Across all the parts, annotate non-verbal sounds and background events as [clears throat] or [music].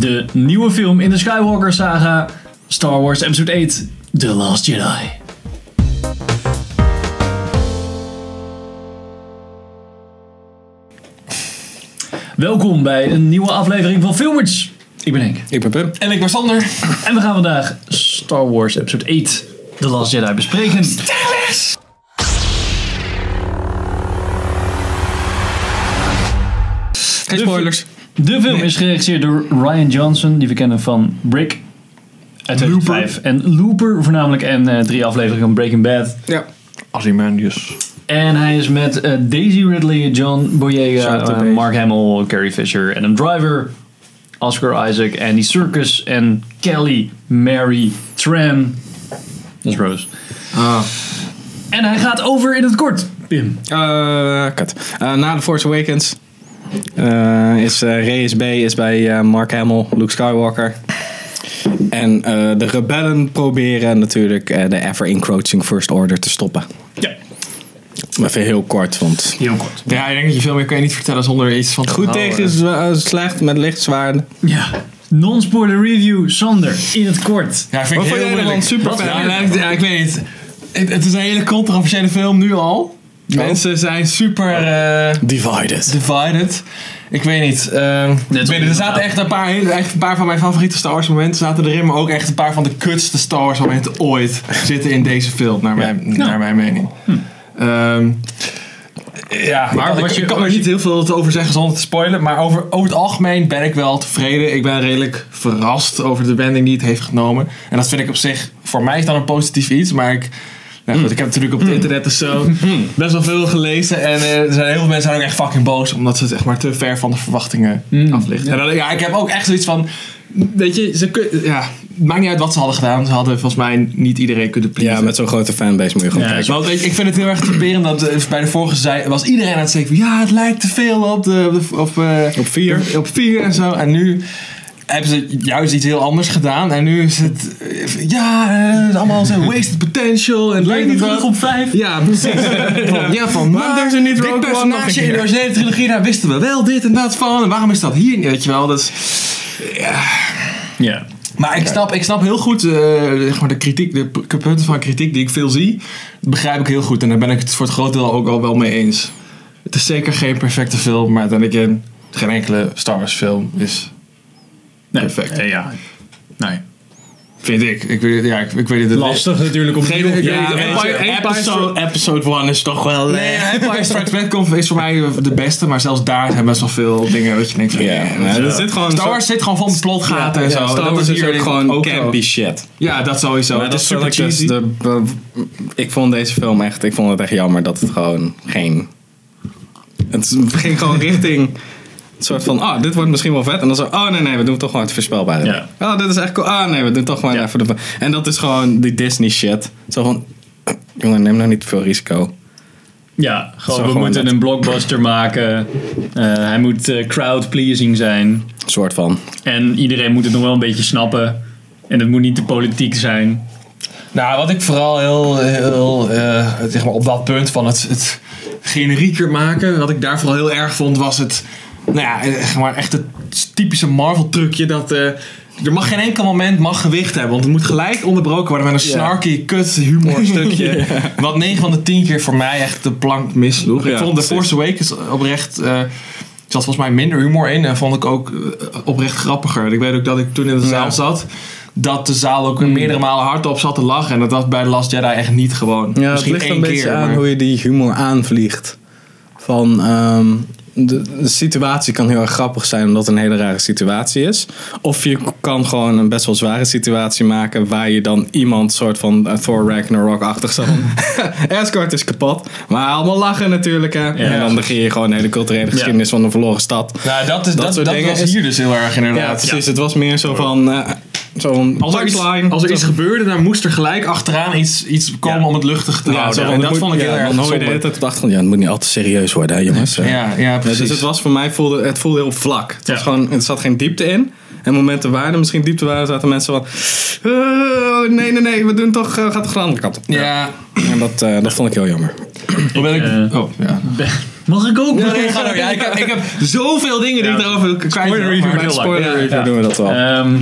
De nieuwe film in de Skywalker saga, Star Wars Episode 8, The Last Jedi. Welkom bij een nieuwe aflevering van Filmers. Ik ben Henk. Ik ben Pim. En ik ben Sander. En we gaan vandaag Star Wars Episode 8, The Last Jedi bespreken. Geen spoilers. De film is geregisseerd door Ryan Johnson, die we kennen van Brick uit 2005. En Looper voornamelijk en eh, drie afleveringen van Breaking Bad. Ja. Ozymandias. En hij is met eh, Daisy Ridley, John Boyega, eh. Mark Hamill, Carrie Fisher, Adam Driver, Oscar Isaac, Andy Serkis en Kelly Mary Tran. Dat is Rose. Ah. En hij gaat over in het kort, Pim. Eh, kut. Eh, na The Force Awakens is eh Reyes B is bij eh, Mark Hamill, Luke Skywalker. En eh, de rebellen proberen natuurlijk eh, de ever-encroaching First Order te stoppen. Ja, Maar even heel kort, want heel kort. Ja, ik denk dat je veel meer kan je niet vertellen zonder iets van te goed tegen is eh, slecht met lichtzwaarden. Ja. Non-spoiler review, Sander, in het kort. Ja, vind Wat ik heel moeilijk. Super Wat fan? vind je- Ja, ik- ja, ik weet niet. Het, het is een hele controversiële film nu al. Mensen zijn super eh, Divided. divided. Ik weet niet. ehm, ik weet niet, er zaten echt een paar, echt een paar van mijn favoriete Star Wars momenten zaten erin. Maar ook echt een paar van de kutste Star Wars momenten ooit zitten in deze film. Naar mijn, naar mijn mening. Ehm, ja, Maar ik, was ik je- kan er niet heel veel over zeggen zonder te spoilen. Maar over, over het algemeen ben ik wel tevreden. Ik ben redelijk verrast over de wending die het heeft genomen. En dat vind ik op zich, voor mij is dat een positief iets. Maar ik, nou goed, ik heb natuurlijk op het internet en zo [laughs] best wel veel gelezen. En eh, er zijn heel veel mensen zijn ook echt fucking boos. Omdat ze het echt maar te ver van de verwachtingen afligt. En dan, ja, ik heb ook echt zoiets van... Weet je, ze kun, ja, het maakt niet uit wat ze hadden gedaan. Ze hadden volgens mij niet iedereen kunnen pleasen. Ja, met zo'n grote fanbase moet je gewoon kijken. Want ik, ik vind het heel erg typerend dat eh, bij de vorige zei, was iedereen aan het zeggen van, ja, het lijkt te veel op de, op, de- op, eh, Op vier. Op vier en zo. En nu hebben ze juist iets heel anders gedaan. En nu is het, eh, ja, eh, het is allemaal zo wasted potential. En het Lijkt niet terug op 5. Ja, precies. [laughs] Van, ja, van, maar doen ze niet dit personage in de originele trilogie, daar wisten we wel dit en dat van. En waarom is dat hier niet, weet je wel. Dus, Ja. maar ik snap, ik snap heel goed eh, zeg maar de, kritiek, de punten van kritiek die ik veel zie. Begrijp ik heel goed. En daar ben ik het voor het groot deel ook al wel mee eens. Het is zeker geen perfecte film, maar dan again, geen enkele Star Wars film is, Nee, Perfect. eh, ja. Nee. vind ik. Ik weet, ja, ik, ik weet het Lastig natuurlijk om Geen- ik Ja, episode, episode 1 is toch wel... Nee, Empire Strikes [laughs] Back komt- is voor mij de beste, maar zelfs daar zijn best wel veel dingen dat je denkt van... Ja, ja, er zit gewoon Star zo- Wars zit gewoon vol met plotgaten en zo. Star dat Wars is hier ook gewoon ook campy shit. Ja, dat sowieso. Maar dat is super super cheesy. de, de- ik vond deze film echt, ik vond het echt jammer dat het gewoon geen. Het ging gewoon richting. Een soort van, ah, dit wordt misschien wel vet. En dan zo, oh nee, nee, we doen toch gewoon het voorspelbare. Ja. Oh, dit is echt cool. Ah nee, we doen toch gewoon Ja. even de. En dat is gewoon die Disney shit. Zo van, [clears throat] jongen, neem nou niet te veel risico. Ja, gewoon, we gewoon moeten net. een blockbuster maken. Eh, hij moet eh, crowd-pleasing zijn. Soort van. En iedereen moet het nog wel een beetje snappen. En het moet niet te politiek zijn. Nou, wat ik vooral heel, heel eh, zeg maar op dat punt van het, het generieker maken, wat ik daar vooral heel erg vond, was het, nou ja, maar echt het typische Marvel trucje dat eh, er mag geen enkel moment mag gewicht hebben, want het moet gelijk onderbroken worden met een snarky kut humor stukje, [laughs] wat 9 van de 10 keer voor mij echt de plank misloeg. ik vond The. Force Awakens oprecht er zat volgens mij minder humor in en vond ik ook eh, oprecht grappiger. Ik weet ook dat ik toen in de zaal zat, dat de zaal ook meerdere malen hardop zat te lachen. En dat was bij The Last Jedi echt niet gewoon. Ja, het Misschien ligt één een beetje keer. aan maar- hoe je die humor aanvliegt. Van, ehm, de, de situatie kan heel erg grappig zijn omdat het een hele rare situatie is. Of je kan gewoon een best wel zware situatie maken waar je dan iemand soort van eh, Thor Ragnarok-achtig zo. Escort [laughs] is kapot. Maar allemaal lachen natuurlijk hè. En dan begin je gewoon de hele culturele geschiedenis van een verloren stad. Nou, dat, is, Dat dat, was is- hier dus heel erg Ja, inderdaad. precies. Het was meer zo van... eh zo'n Als er, iets, als er iets gebeurde, dan moest er gelijk achteraan iets, iets komen Ja. om het luchtig te Ja, houden. en dat moet- vond ik ja, heel erg Dan hoor je de hele somber. tijd op de achtergrond. Ja, het moet niet al te serieus worden hè jongens. Ja, ja, Ja, precies. dus het was voor mij voelde, het voelde heel vlak. Het, was gewoon, het zat geen diepte in. En momenten waar er misschien diepte waren, zaten mensen van... "Eh, nee, nee, nee, we doen toch, eh, gaat toch de andere kant op. ja, En dat, eh, dat vond ik heel jammer. ben ik... oh, ja. Ben, Mag ik ook? Ja, nee, ga door. Ja, ik, heb, ik heb zoveel dingen die ik erover wil kwijt. Spoiler wil, review, spoiler review ja. doen we dat wel. Ehm,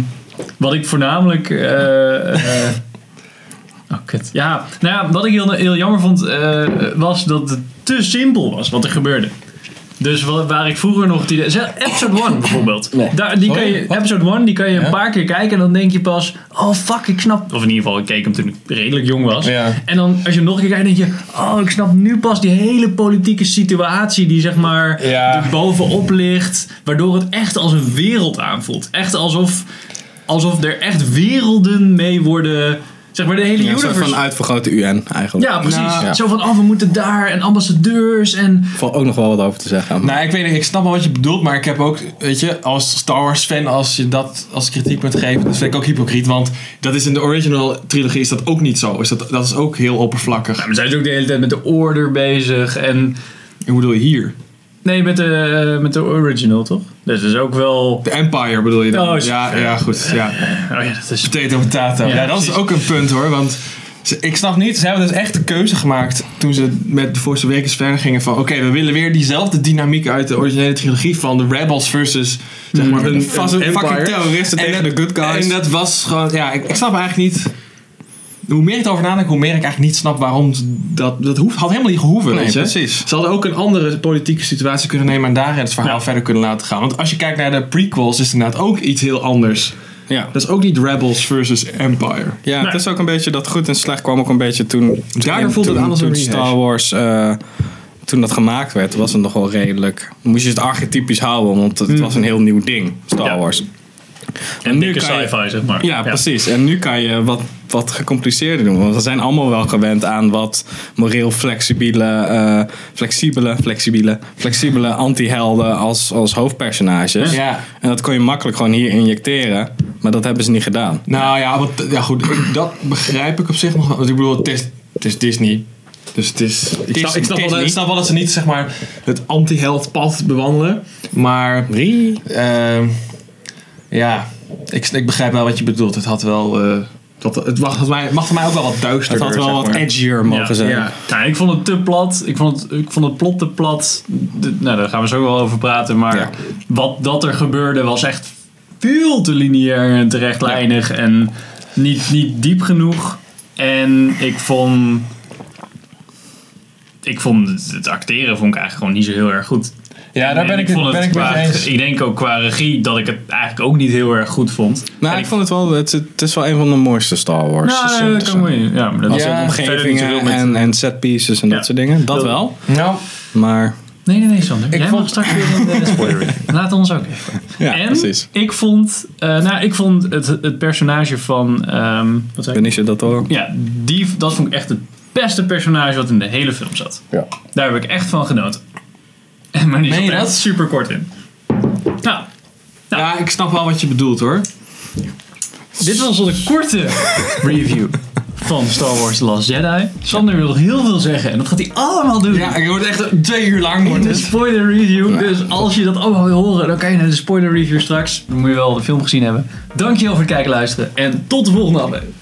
wat ik voornamelijk. eh, eh, oh, kut. Ja, nou ja, wat ik heel, heel jammer vond, eh, was dat het te simpel was wat er gebeurde. Dus wat, waar ik vroeger nog zeg, Episode 1 [coughs] bijvoorbeeld. Daar, die kan je, episode 1 die kan je Ja? een paar keer kijken en dan denk je pas. Oh fuck, ik snap. Of in ieder geval, ik keek hem toen ik redelijk jong was. Ja. En dan als je hem nog een keer kijkt, denk je. Oh, ik snap nu pas die hele politieke situatie die zeg maar Ja. bovenop ligt. Waardoor het echt als een wereld aanvoelt. Echt alsof, alsof er echt werelden mee worden. Zeg maar de hele Ja, universe. van uitvergrote UN eigenlijk. ja, precies. Ja. Zo van, oh, we moeten daar en ambassadeurs en... valt ook nog wel wat over te zeggen. Nou, ik weet niet, ik snap wel wat je bedoelt, maar ik heb ook, weet je, als Star Wars fan, als je dat als kritiekpunt geeft, dat vind ik ook hypocriet, want dat is in de original trilogie is dat ook niet zo. Is dat, dat is ook heel oppervlakkig. Ja, maar zijn ze ook de hele tijd met de order bezig en... Hoe bedoel je hier? Nee, met de, met de original, toch? Dus dat is ook wel... De Empire bedoel je dan? Oh, ja, ja, goed. Ja. Oh ja, dat is... Potato, potato. Ja, Ja, dat is ook een punt hoor, want ze- ik snap niet, ze hebben dus echt de keuze gemaakt toen ze met de Force Awakens verder gingen van oké, we willen weer diezelfde dynamiek uit de originele trilogie van de Rebels versus zeg maar een, Vast een een fucking terroristen En tegen de good guys. En dat was gewoon, ja, ik, ik snap eigenlijk niet. Hoe meer ik erover nadenk, hoe meer ik eigenlijk niet snap waarom dat. Dat hoeft, had helemaal niet gehoeven. Nee, weet je? precies. Ze hadden ook een andere politieke situatie kunnen nemen en daarin het verhaal Ja. verder kunnen laten gaan. Want als je kijkt naar de prequels, is het inderdaad ook iets heel anders. ja. Dat is ook niet Rebels versus Empire. Ja, Nee. het is ook een beetje dat goed en slecht kwam ook een beetje toen. Daardoor voelt het aan als een. Star Wars. eh, toen dat gemaakt werd, was het nog wel redelijk. Moest je het archetypisch houden, want het was een heel nieuw ding, Star Ja. Wars. En nu dikke kan je- sci-fi, zeg maar. Ja, precies. En nu kan je wat, wat gecompliceerder doen. Want we zijn allemaal wel gewend aan wat moreel flexibele, eh, flexibele, flexibele, flexibele anti-helden als, als hoofdpersonages. Ja. En dat kon je makkelijk gewoon hier injecteren. Maar dat hebben ze niet gedaan. Nou ja, wat, ja goed, [clears throat] dat begrijp ik op zich nog wel. Want ik bedoel, het is, het is Disney. Dus het is. Ik snap, ik, snap wel, dat- ik snap wel dat ze niet zeg maar het anti-held pad bewandelen. Maar ehm, ja, ik, ik begrijp wel wat je bedoelt. Het had wel. eh, dat, het mag, het mij- mag voor mij ook wel wat Het duisterder. had wel wat maar. edgier mogen Ja, zijn. ja. Nou, ik vond het te plat. Ik vond het, ik vond het plot te plat. De- nou, daar gaan we zo wel over praten. Maar Ja. wat dat er gebeurde was echt veel te lineair en te rechtlijnig. En niet, niet diep genoeg. En ik vond... Ik vond het, het acteren vond ik eigenlijk gewoon niet zo heel erg goed. Ja, daar En ben ik, vond ben het ik met qua, eens. Ik denk ook qua regie dat ik het eigenlijk ook niet heel erg goed vond. Nou, ik vond het wel, het, het is wel een van de mooiste Star Wars. Nou, Dus, nee, eh, dat kan wel. Ja, maar dat Ja, niet omgevingen met- en, en set pieces en Ja. dat soort dingen. Dat Dat- wel. Nou, Maar Nee, nee, nee, Sander. Ik Jij vond- mag straks weer in de spoiler. [laughs] Laat ons ook even. ja, en precies. ik vond, eh, nou, ik vond het, het personage van, ehm wat zei ik? Benicio del Toro. Ja, die, dat vond ik echt het beste personage wat in de hele film zat. Ja. Daar heb ik echt van genoten. En maar die Meen zat er echt super kort in. Nou, ja, ik snap wel wat je bedoelt hoor. dit was onze korte review van Star Wars The Last Jedi. Sander wil nog heel veel zeggen en dat gaat hij allemaal doen. Ja, ik word echt twee uur lang. in Wordt de het. spoiler review. Dus als je dat allemaal wil horen, dan kan je naar de spoiler review straks. Dan moet je wel de film gezien hebben. Dankjewel voor het kijken en luisteren. En tot de volgende aflevering.